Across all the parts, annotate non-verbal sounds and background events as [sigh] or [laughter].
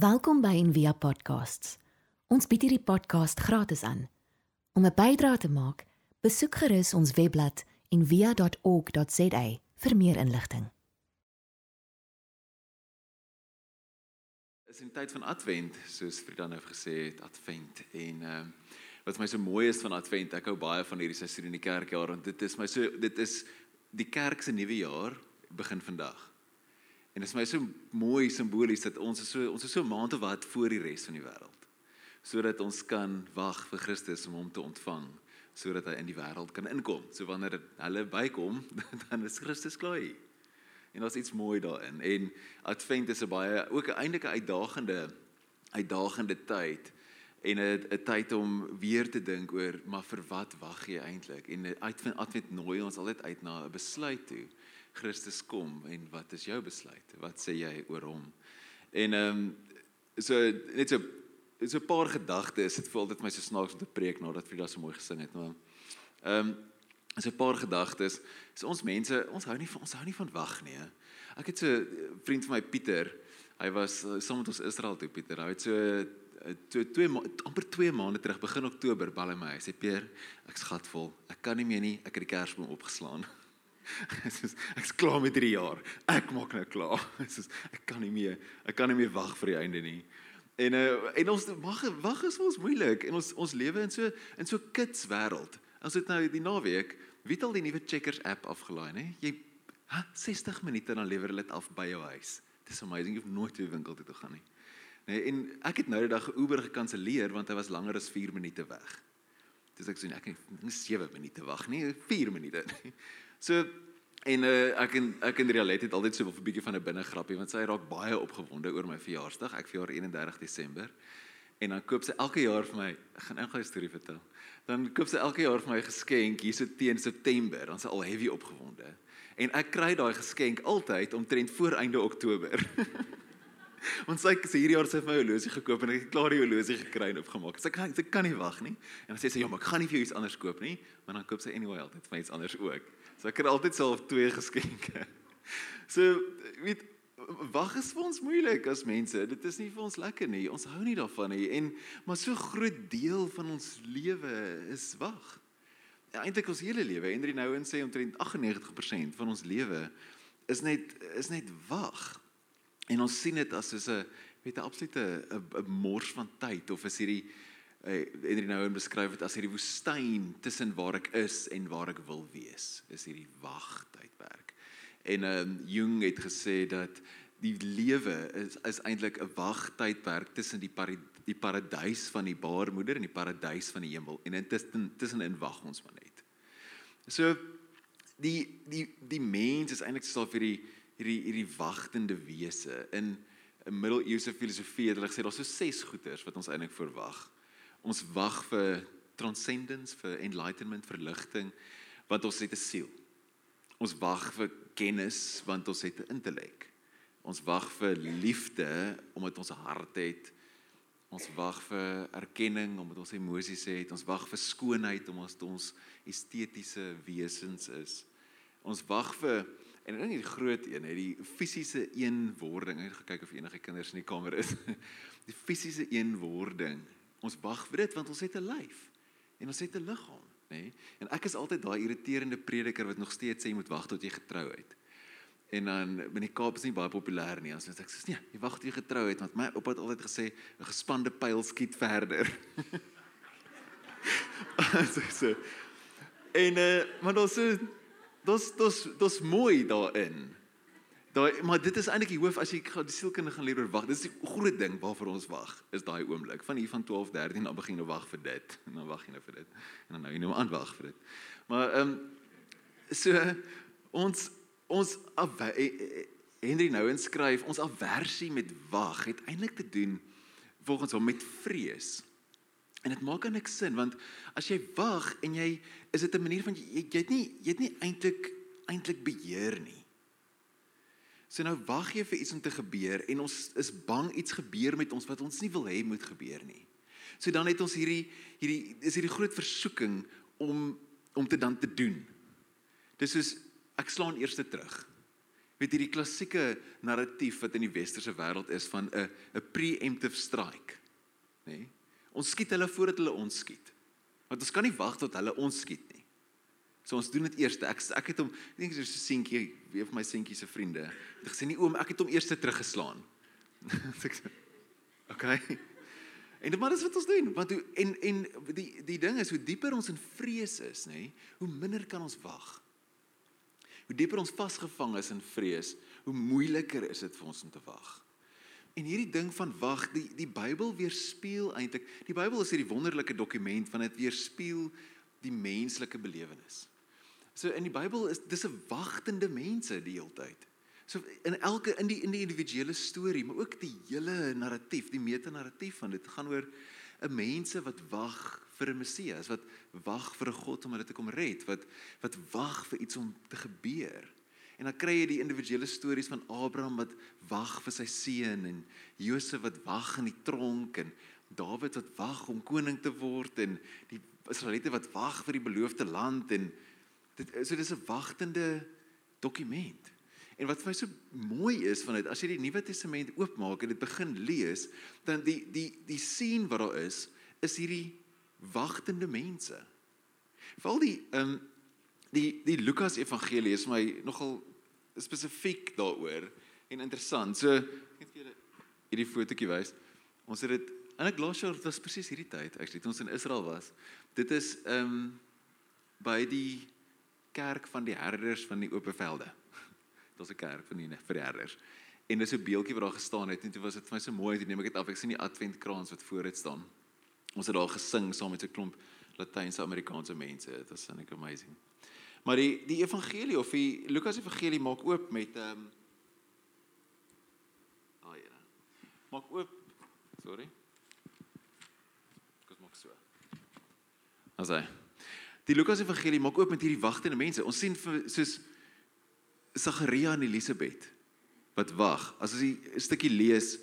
Welkom by Envia Podcasts. Ons bied hierdie podcast gratis aan. Om 'n bydrae te maak, besoek gerus ons webblad en via.org.za vir meer inligting. is in die tyd van Advent, soos Frida nou gesê het, Advent. En ehm uh, wat vir my so mooi is van Advent, ek hou baie van hierdie seisoen in die kerkjaar want dit is my so dit is die kerk se nuwe jaar begin vandag. En dit is my so mooi simbolies dat ons is so ons is so maand of wat voor die res van die wêreld. Sodat ons kan wag vir Christus om hom te ontvang, sodat hy in die wêreld kan inkom. So wanneer hulle bykom, [laughs] dan is Christus klaar hier. En daar's iets mooi daarin. En Advent is 'n baie ook 'n eintlike uitdagende uitdagende tyd en 'n 'n tyd om weer te dink oor maar vir wat wag jy eintlik? En Advent Advent nooi ons altyd uit na 'n besluit toe. Christus kom en wat is jou besluit? Wat sê jy oor hom? En ehm um, so net so so 'n paar gedagtes. Dit voel altyd my so snaaks om te preek nadat Frida so mooi gesing het, maar ehm um, is 'n paar gedagtes. So ons mense, ons hou nie van ons hou nie van wag nie. He. Ek het so 'n vriend van my Pieter. Hy was uh, saam met ons Israel toe Pieter. Hy het so toe twee amper 2 maande terug begin Oktober bel hy my. Hy sê Peer, ek's gatvol. Ek kan nie meer nie. Ek het die kersboom opgeslaan. [laughs] [laughs] Soos ek's klaar met 3 jaar. Ek maak nou klaar. [laughs] Soos ek kan nie meer. Ek kan nie meer wag vir die einde nie. En uh, en ons wag wag is ons moeilik en ons ons lewe in so in so kits wêreld. As dit nou die naweek, wie het al die nuwe Checkers app afgelaai, nê? Jy ha, 60 minute dan lewer hulle dit af by jou huis. Dis amazing, jy hoef nooit weer winkel toe te gaan nie. Nee, en ek het nou die dag Uber gekanselleer want hy was langer as 4 minute weg. Dis ek sê ek het nie 7 minute wag nie, 4 minute. [laughs] So en uh, ek en ek en Rialet het altyd so 'n bietjie van 'n binne grappie want sy raak baie opgewonde oor my verjaarsdag. Ek verjaar 31 Desember. En dan koop sy elke jaar vir my, ek gaan nou 'n storie vertel dan koop sy elke jaar vir my 'n geskenk hier so teen September, dan sy al heavy opgewonde. En ek kry daai geskenk altyd omtrent voor einde Oktober. [laughs] Sê sy hierdie jaar sy het my horlosie gekoop en ek het klaar die horlosie gekry en opgemaak. Sy kan sy kan nie wag nie. En dan sê sy ja, maar ek gaan nie vir jou iets anders koop nie, maar dan koop sy anyway altyd vir my iets anders ook. So ek kry altyd self twee geskenke. [laughs] So weet wag is vir ons moeilik as mense. Dit is nie vir ons lekker nie. Ons hou nie daarvan nie. En maar so groot deel van ons lewe is wag. Ja, eintlik ons hele lewe. Henry Nouwen sê omtrent 98% van ons lewe is net is net wag. En ons sien dit as soos 'n weet 'n absolute 'n mors van tyd of is hierdie Henry Nouwen beskryf dit as hierdie woestyn tussen waar ek is en waar ek wil wees. Is hierdie wagtydperk. En ehm um, Jung het gesê dat die lewe is is eintlik 'n wagtydperk tussen die pari, die paradys van die baarmoeder en die paradys van die hemel en intussen tussenin wag ons maar net. So die die die mens is eintlik so vir die hierdie hierdie wagtende wese in 'n middeleeuse filosofie het hulle gesê daar's so ses goeters wat ons eintlik verwag. Ons wag vir transcendence, vir enlightenment, vir ligting, want ons het 'n siel. Ons wag vir kennis want ons het 'n intellek. Ons wag vir liefde omdat ons hart het. Ons wag vir erkenning omdat ons emosies het. Ons wag vir skoonheid omdat ons estetiese wesens is. Ons wag vir en dan die groot een, hè, die fisiese eenwording. Ek het gekyk of enige kinders in die kamer is. [laughs] Die fisiese eenwording. Ons wag vir dit want ons het 'n lyf en ons het 'n liggaam, nê? En ek is altyd daai irriterende prediker wat nog steeds sê jy moet wag tot jy getrou het. En dan binne die Kaap is nie baie populêr nie. As ek sê nee, jy wag tot jy getrou het want my oupa het altyd gesê 'n gespande pyl skiet verder. [laughs] so so. En eh uh, maar dan so dis dis dis mooi daarin. Daai maar dit is eintlik die hoof as jy die sielkundige gaan leer wag. Dis die groot ding waarvoor ons wag. Is daai oomblik van hier van 12 13 dan begin jy nou wag vir dit en dan wag jy nou vir dit en dan nou jy nou aan wag vir dit. Maar ehm um, so ons ons eh, eh, Henry Nouwen skryf ons aversie met wag het eintlik te doen volgens hom met vrees. En dit maak niks sin want as jy wag en jy is dit 'n manier van jy jy het nie jy het nie eintlik eintlik beheer nie. So nou wag jy vir iets om te gebeur en ons is bang iets gebeur met ons wat ons nie wil hê moet gebeur nie. So dan het ons hierdie hierdie is hierdie groot versoeking om om te dan te doen. Dis soos ek slaan eers terug. Weet hierdie klassieke narratief wat in die westerse wêreld is van 'n 'n preemptive strike, nê? Nee? Ons skiet hulle voordat hulle ons skiet. Want ons kan nie wag tot hulle ons skiet nie. So ons doen dit eers. Ek ek het hom, ek dink so 'n seentjie, een van my seentjie se vriende. Het gesê nie oom, ek het hom eers teruggeslaan. [laughs] okay. En dit maar dis wat ons doen, want hoe, en en die die ding is hoe dieper ons in vrees is, nê, hoe minder kan ons wag. Hoe dieper ons vasgevang is in vrees, hoe moeiliker is dit vir ons om te wag. En hierdie ding van wag, die die Bybel weerspieël eintlik. Die Bybel is hierdie wonderlike dokument van dit weerspieël die menslike belewenis. So in die Bybel is dis 'n wagtende mense die hele tyd. So in elke in die in die individuele storie, maar ook die hele narratief, die metanarratief van dit gaan oor 'n mense wat wag vir 'n Messias, wat wag vir 'n God om hulle te kom red, wat wat wag vir iets om te gebeur. En dan kry jy die individuele stories van Abraham wat wag vir sy seun en Josef wat wag in die tronk en Dawid wat wag om koning te word en die Israeliete wat wag vir die beloofde land en dit so dis 'n wagtende dokument. En wat vir my so mooi is van dit, as jy die Nuwe Testament oopmaak en dit begin lees, dan die die die sien wat daar is, is hierdie wagtende mense. Veral die ehm um, die die Lukas Evangelie is my nogal spesifiek daaroor en interessant. So ek het vir julle hierdie fotootjie wys. Ons het dit in 'n glacier, dit was presies hierdie tyd actually toe ons in Israel was. Dit is ehm um, by die kerk van die herders van die oop velde. [laughs] Dit was 'n kerk van die vir die herders. En dis 'n beeldjie wat daar gestaan het en toe was dit vir my so mooi, toe neem ek dit af. Ek sien die adventkrans wat voor dit staan. Ons het daar gesing saam met 'n klomp Latynse Amerikaanse mense. Dit was net amazing. Maar die die evangelie of die Lukas evangelie maak oop met ehm um, Ah ja. Maak oop. Sorry. Kom maak so. Asai. Die Lukas evangelie maak oop met hierdie wagtende mense. Ons sien soos Sagaria en Elisabet wat wag. As ons 'n stukkie lees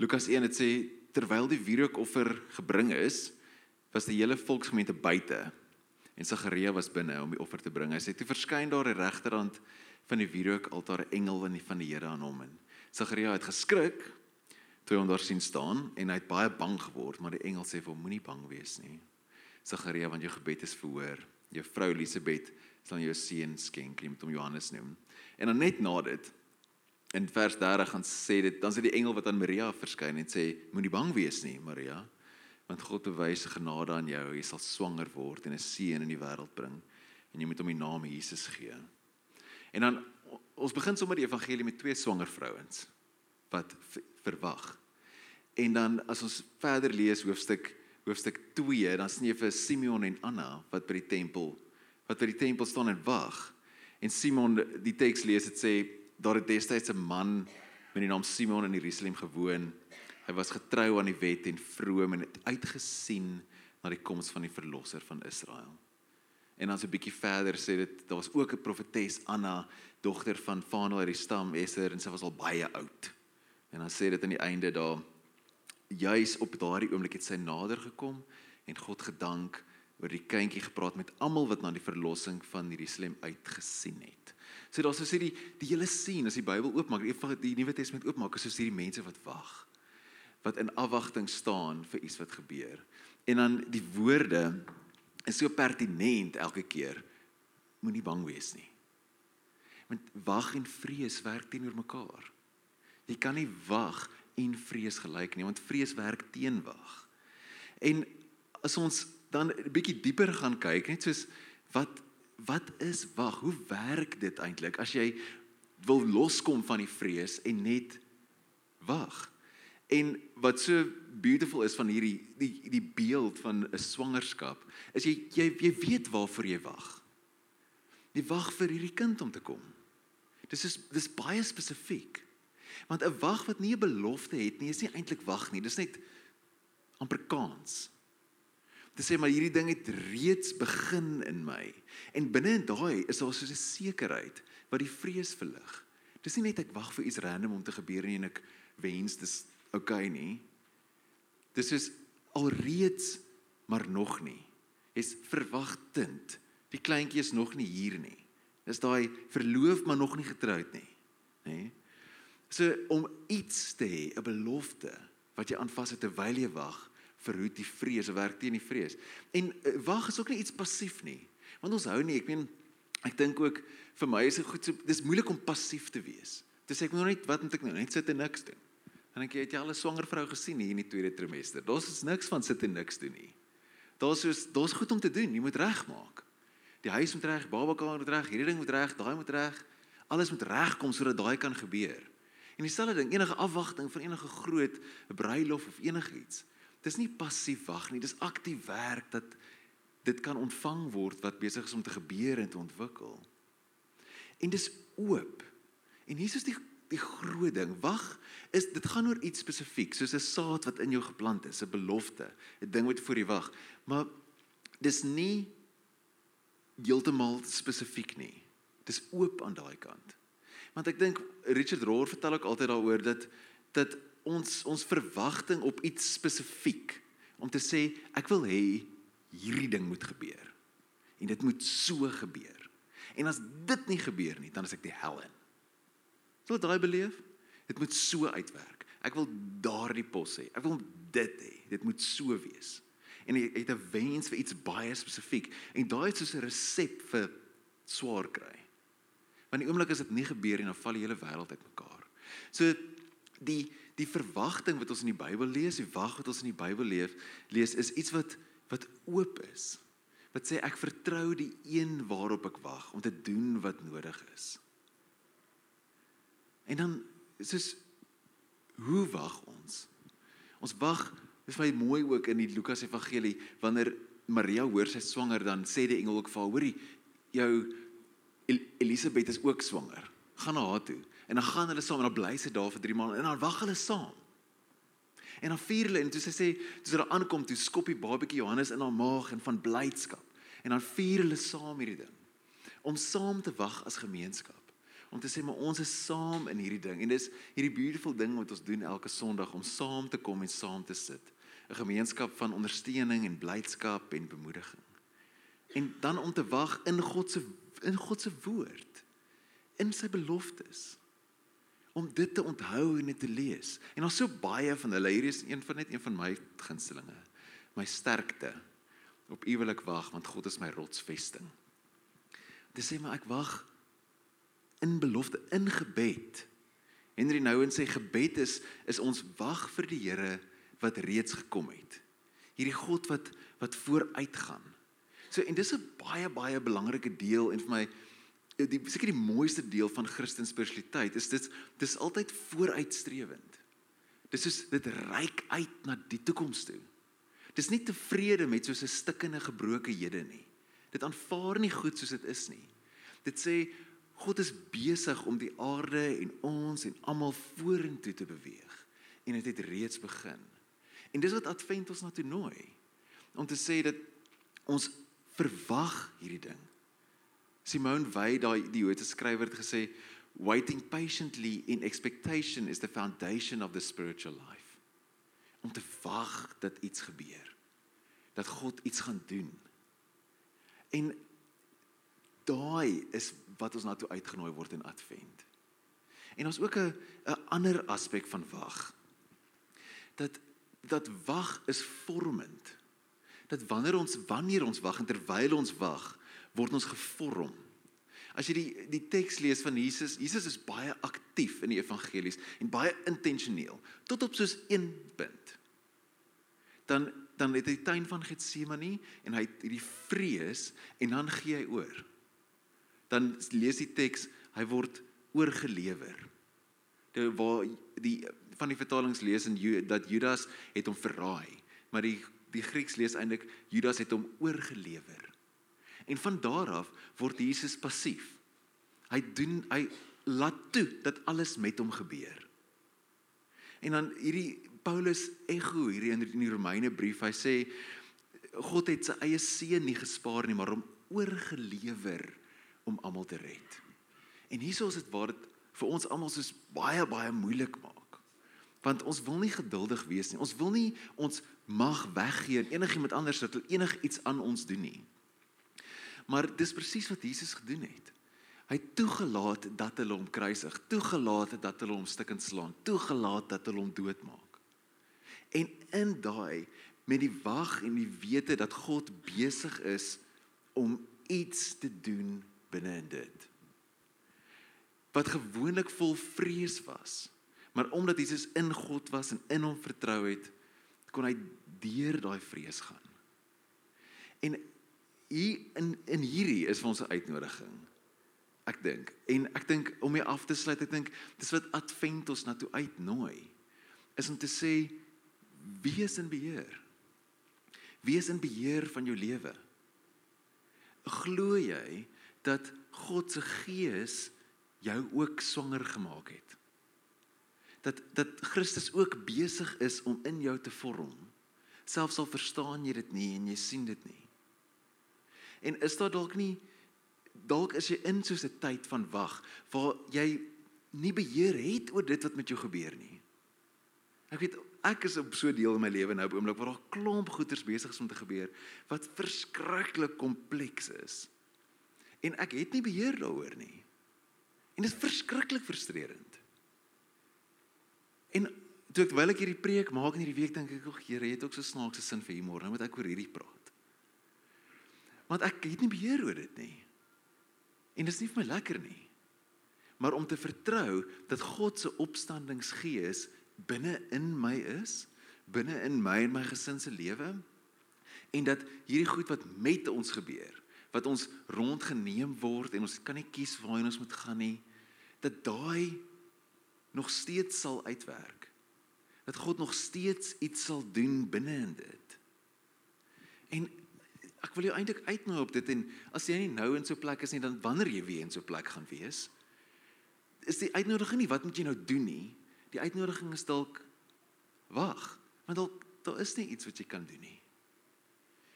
Lukas 1 dit sê terwyl die wierookoffer gebring is, was die hele volksgemeente buite en Sagaria was binne om die offer te bring. Hy sê toe verskyn daar die regterhand van die wierookaltaar 'n engel van die van die Here aan hom en Sagaria het geskrik toe hy hom daar sien staan en hy het baie bang geword, maar die engel sê vir hom moenie bang wees nie. Sagaria, want jou gebed is verhoor. Jou vrou Elisabet sal jou seun skenk, jy moet hom Johannes noem. En dan net na dit in vers 30 gaan sê dit, dan sê die engel wat aan Maria verskyn en sê moenie bang wees nie, Maria want God bewys genade aan jou. Jy sal swanger word en 'n seun in die wêreld bring en jy moet hom die naam Jesus gee. En dan ons begin sommer die evangelie met twee swanger vrouens wat verwag. En dan as ons verder lees hoofstuk hoofstuk 2, dan sien jy vir Simeon en Anna wat by die tempel wat by die tempel staan en wag. En Simon die teks lees dit sê daar het destyds 'n man met die naam Simon in Jerusalem gewoon Hy was getrou aan die wet en vroom en het uitgesien na die koms van die verlosser van Israel. En dan so 'n bietjie verder sê dit daar was ook 'n profetes Anna, dogter van Fanuel uit die stam Eser en sy was al baie oud. En dan sê dit aan die einde daar juis op daardie oomblik het sy nader gekom en God gedank oor die kindjie gepraat met almal wat na die verlossing van Jerusalem uitgesien het. So daar's so sê die die hele sien as die Bybel oopmaak, die, die Nuwe Testament oopmaak, is so hierdie mense wat wag wat in afwagting staan vir iets wat gebeur. En dan die woorde is so pertinent elke keer. Moenie bang wees nie. Want wag en vrees werk teenoor mekaar. Jy kan nie wag en vrees gelyk nie, want vrees werk teen wag. En as ons dan 'n bietjie dieper gaan kyk, net soos wat wat is wag? Hoe werk dit eintlik as jy wil loskom van die vrees en net wag? En wat so beautiful is van hierdie die die beeld van 'n swangerskap, is jy jy jy weet waarvoor jy wag. Jy wag vir hierdie kind om te kom. Dis is dis baie spesifiek. Want 'n wag wat nie 'n belofte het nie, is nie eintlik wag nie. Dis net amper kans. Dit sê maar hierdie ding het reeds begin in my. En binne in daai is daar so 'n sekerheid wat die vrees verlig. Dis nie net ek wag vir iets random om te gebeur nie en ek wens dis okay nie. Dis is alreeds maar nog nie. Jy's verwagtend. Die kleintjie is nog nie hier nie. Dis daai verloof maar nog nie getroud nie. nê? So om iets te hê, 'n belofte wat jy aanvas het terwyl jy wag, verhoed die vrees, werk teen die vrees. En uh, wag is ook nie iets passief nie. Want ons hou nie, ek meen ek dink ook vir my is dit goed so dis moeilik om passief te wees. Dis ek moet net wat moet ek nou net sit en niks doen. Dan dink jy het jy al 'n swanger vrou gesien hier in die tweede trimester. Daar's is niks van sit en niks doen nie. Daar's soos daar's goed om te doen. Jy moet regmaak. Die huis moet reg, babakamer moet reg, hierdie ding moet reg, daai moet reg. Alles moet regkom sodat daai kan gebeur. En dieselfde ding, enige afwagting van enige groot bruilof of enigiets. Dis nie passief wag nie, dis aktief werk dat dit kan ontvang word wat besig is om te gebeur en te ontwikkel. En dis oop. En hier is die die groot ding. Wag is dit gaan oor iets spesifiek, soos 'n saad wat in jou geplant is, 'n belofte, 'n ding wat voor jy wag. Maar dis nie heeltemal spesifiek nie. Dis oop aan daai kant. Want ek dink Richard Rohr vertel ook altyd daaroor dat dat ons ons verwagting op iets spesifiek om te sê ek wil hê hierdie ding moet gebeur. En dit moet so gebeur. En as dit nie gebeur nie, dan is ek die hel in. So daai beleef, dit moet so uitwerk. Ek wil daardie pos hê. Ek wil dit hê. Dit moet so wees. En jy het 'n wens vir iets baie spesifiek en daai is soos 'n resep vir swaar kry. Want die oomblik as dit nie gebeur nie, dan val die hele wêreld uitmekaar. So die die verwagting wat ons in die Bybel lees, die wag wat ons in die Bybel leef, lees is iets wat wat oop is. Wat sê ek vertrou die een waarop ek wag om te doen wat nodig is. En dan soos hoe wag ons? Ons wag, dis baie mooi ook in die Lukas Evangelie wanneer Maria hoor sy swanger dan sê die engel ook vir haar, hoorie, jou El Elisabeth is ook swanger. Gaan na haar toe. En dan gaan hulle saam en dan bly sy daar vir 3 maande en dan wag hulle saam. En dan vier hulle en toe sy sê, toe hulle aankom, toe skop die babatjie Johannes in haar maag en van blydskap. En dan vier hulle saam hierdie ding. Om saam te wag as gemeenskap. Om te sê maar ons is saam in hierdie ding. En dis hierdie beautiful ding wat ons doen elke Sondag om saam te kom en saam te sit. 'n Gemeenskap van ondersteuning en blydskap en bemoediging. En dan om te wag in God se in God se woord in sy beloftes om dit te onthou en dit te lees. En daar's so baie van hulle. Hier is een van net een van my gunstelinge. My sterkte op U wil ek wag want God is my rotsvesting. Dit sê maar ek wag in belofte in gebed. Henry Nouwen sê gebed is is ons wag vir die Here wat reeds gekom het. Hierdie God wat wat vooruitgaan. So en dis 'n baie baie belangrike deel en vir my die seker die mooiste deel van Christen spiritualiteit is dit dis altyd vooruitstrewend. Dis is dit reik uit na die toekoms toe. Dis nie tevrede met soos 'n stikkende gebroke hede nie. Dit aanvaar nie goed soos dit is nie. Dit sê God is besig om die aarde en ons en almal vorentoe te beweeg en dit het reeds begin. En dis wat Advent ons na toe nooi om te sê dat ons verwag hierdie ding. Simone Weil, daai die Joodse skrywer het gesê waiting patiently in expectation is the foundation of the spiritual life. Om te wag dat iets gebeur. Dat God iets gaan doen. En daai is wat ons na toe uitgenooi word in Advent. En ons ook 'n 'n ander aspek van wag. Dat dat wag is vormend dat wanneer ons wanneer ons wag en terwyl ons wag, word ons gevorm. As jy die die teks lees van Jesus, Jesus is baie aktief in die evangelies en baie intentioneel tot op soos een punt. Dan dan het hy die tuin van Getsemane en hy het hierdie vrees en dan gee hy oor. Dan lees die teks, hy word oorgelewer. Dit waar die van die vertalings lees in dat Judas het hom verraai, maar die die Grieks lees eintlik Judas het hom oorgelewer. En van daar af word Jesus passief. Hy doen hy laat toe dat alles met hom gebeur. En dan hierdie Paulus ego hierdie in die Romeine brief, hy sê God het sy eie seun nie gespaar nie, maar hom oorgelewer om almal te red. En hieso is dit waar dit vir ons almal soos baie baie moeilik maak want ons wil nie geduldig wees nie. Ons wil nie ons mag weggee aan enigiemand anders dat hulle enigiets aan ons doen nie. Maar dis presies wat Jesus gedoen het. Hy het toegelaat dat hulle hom kruisig, toegelaat dat hulle hom stukkend slaan, toegelaat dat hulle hom doodmaak. En in daai met die wag en die wete dat God besig is om iets te doen binne in dit. Wat gewoonlik vol vrees was, maar omdat Jesus in God was en in hom vertrou het, kon hy deur daai vrees gaan. En hier in in hierdie is vir ons 'n uitnodiging ek dink. En ek dink om mee af te sluit ek dink dis wat advent ons na toe uitnooi is om te sê wees in beheer. Wees in beheer van jou lewe. Glo jy dat God se gees jou ook swanger gemaak het dat dat Christus ook besig is om in jou te vorm selfs al verstaan jy dit nie en jy sien dit nie en is daar dalk nie dalk is jy in so 'n tyd van wag waar jy nie beheer het oor dit wat met jou gebeur nie. Ek weet ek is op so 'n deel in my lewe nou op oomblik waar daar klomp goeters besig is om te gebeur wat verskriklik kompleks is. En ek het nie beheer daaroor nie. En dit is verskriklik frustrerend. En toe ek wil ek hierdie preek maak in hierdie week dink ek, "Ag Here, jy het ook so snaakse sin vir humor. Nou moet ek oor hierdie praat." Want ek het nie beheer oor dit nie. En dit is nie vir my lekker nie. Maar om te vertrou dat God se opstandingsgees binne in my is, binne in my en my gesin se lewe en dat hierdie goed wat met ons gebeur, wat ons rondgeneem word en ons kan nie kies waar ons moet gaan nie, dat daai nog steeds sal uitwerk. Dat God nog steeds iets sal doen binne in dit. En ek wil jou eintlik uitnooi op dit en as jy nie nou in so 'n plek is nie dan wanneer jy weer in so 'n plek gaan wees is die uitnodiging nie wat moet jy nou doen nie die uitnodiging is dalk wag want dalk daar is nie iets wat jy kan doen nie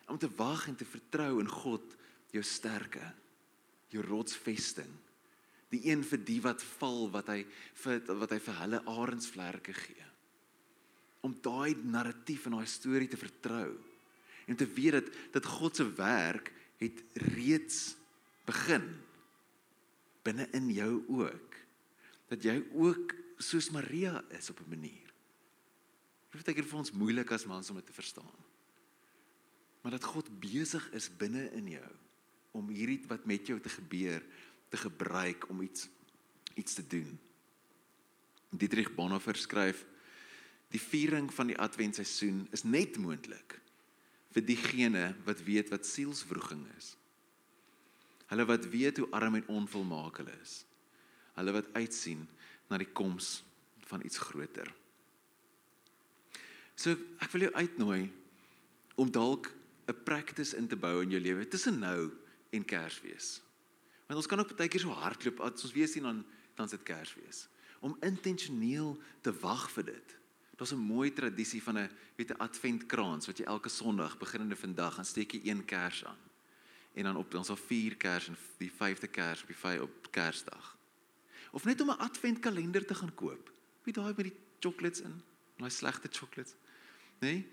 om te wag en te vertrou in God jou sterke jou rotsvesting die een vir die wat val wat hy vir wat hy vir hulle arensvlerke gee om daai narratief en daai storie te vertrou en te weet dat dat God se werk het reeds begin binne in jou ook dat jy ook soos Maria is op 'n manier. Dit is vir ons moeilik as mans om dit te verstaan. Maar dat God besig is binne in jou om hierdie wat met jou te gebeur te gebruik om iets iets te doen. Dietrich Bonhoeffer skryf die viering van die adventseisoen is net moontlik vir diegene wat weet wat sielswroging is. Hulle wat weet hoe arm en onvolmaak hulle is. Hulle wat uitsien na die koms van iets groter. So ek wil jou uitnooi om dalk 'n praktis in te bou in jou lewe tussen nou en Kersfees. Want ons kan ook baie keer so hardloop as ons weet sien dan dan sit Kersfees. Om intentioneel te wag vir dit. Daar's 'n mooi tradisie van 'n weet 'n adventkrans wat jy elke Sondag beginnende vandag gaan steek jy een kers aan. En dan op ons al vier kers en die vyfde kers op die vyf op Kersdag. Of net om 'n adventkalender te gaan koop. Wie daai met die chocolates in, daai slegte chocolates. Nee?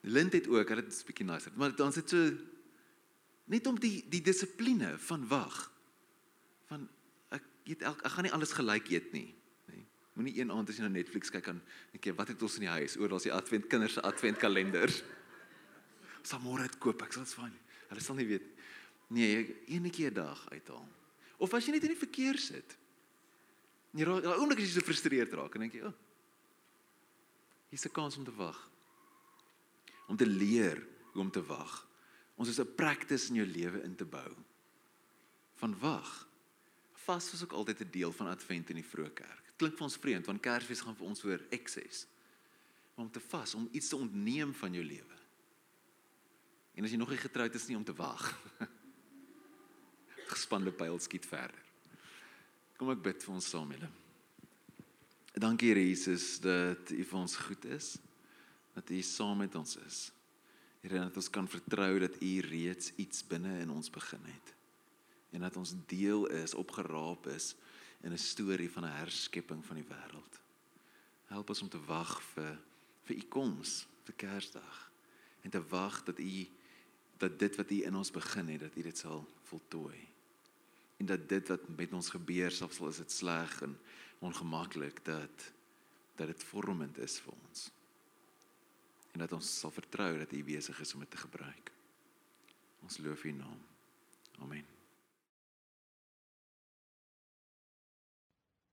Lind het ook, dit is bietjie nicer, maar dan sit so net om die die dissipline van wag. Van ek eet elke ek gaan nie alles gelyk eet nie. Moenie een aand as jy na Netflix kyk aan ek weet wat het ons in die huis oor daar's die advent kinders se adventkalenders. [laughs] Sal môre dit koop, ek sal dit fyn. Hulle sal nie weet nee, enetjie 'n dag uithaal. Of as jy net in die verkeer sit. Jy raak daai oomblik as jy so gefrustreerd raak en dink jy, "O. Oh, hier's 'n kans om te wag." Om te leer hoe om te wag. Ons is 'n praktis in jou lewe in te bou. Van wag. Vas was ook altyd 'n deel van advent in die vroeë kerk klink vir ons vreemd want Kersfees gaan vir ons oor ekses. Om te vas, om iets te ontneem van jou lewe. En as jy nog nie getroud is nie om te wag. [laughs] Gespande pyl skiet verder. Kom ek bid vir ons saam, julle. Dankie Here Jesus dat U vir ons goed is. Dat U saam met ons is. Here dat ons kan vertrou dat U reeds iets binne in ons begin het en dat ons deel is, opgeraap is in 'n storie van 'n herskepping van die wêreld. Help ons om te wag vir vir u koms, vir Kersdag en te wag dat u dat dit wat u in ons begin het, dat u dit sal voltooi. En dat dit wat met ons gebeur, selfs al is dit sleg en ongemaklik, dat dat dit vormend is vir ons. En dat ons sal vertrou dat u besig is om dit te gebruik. Ons loof u naam. Amen.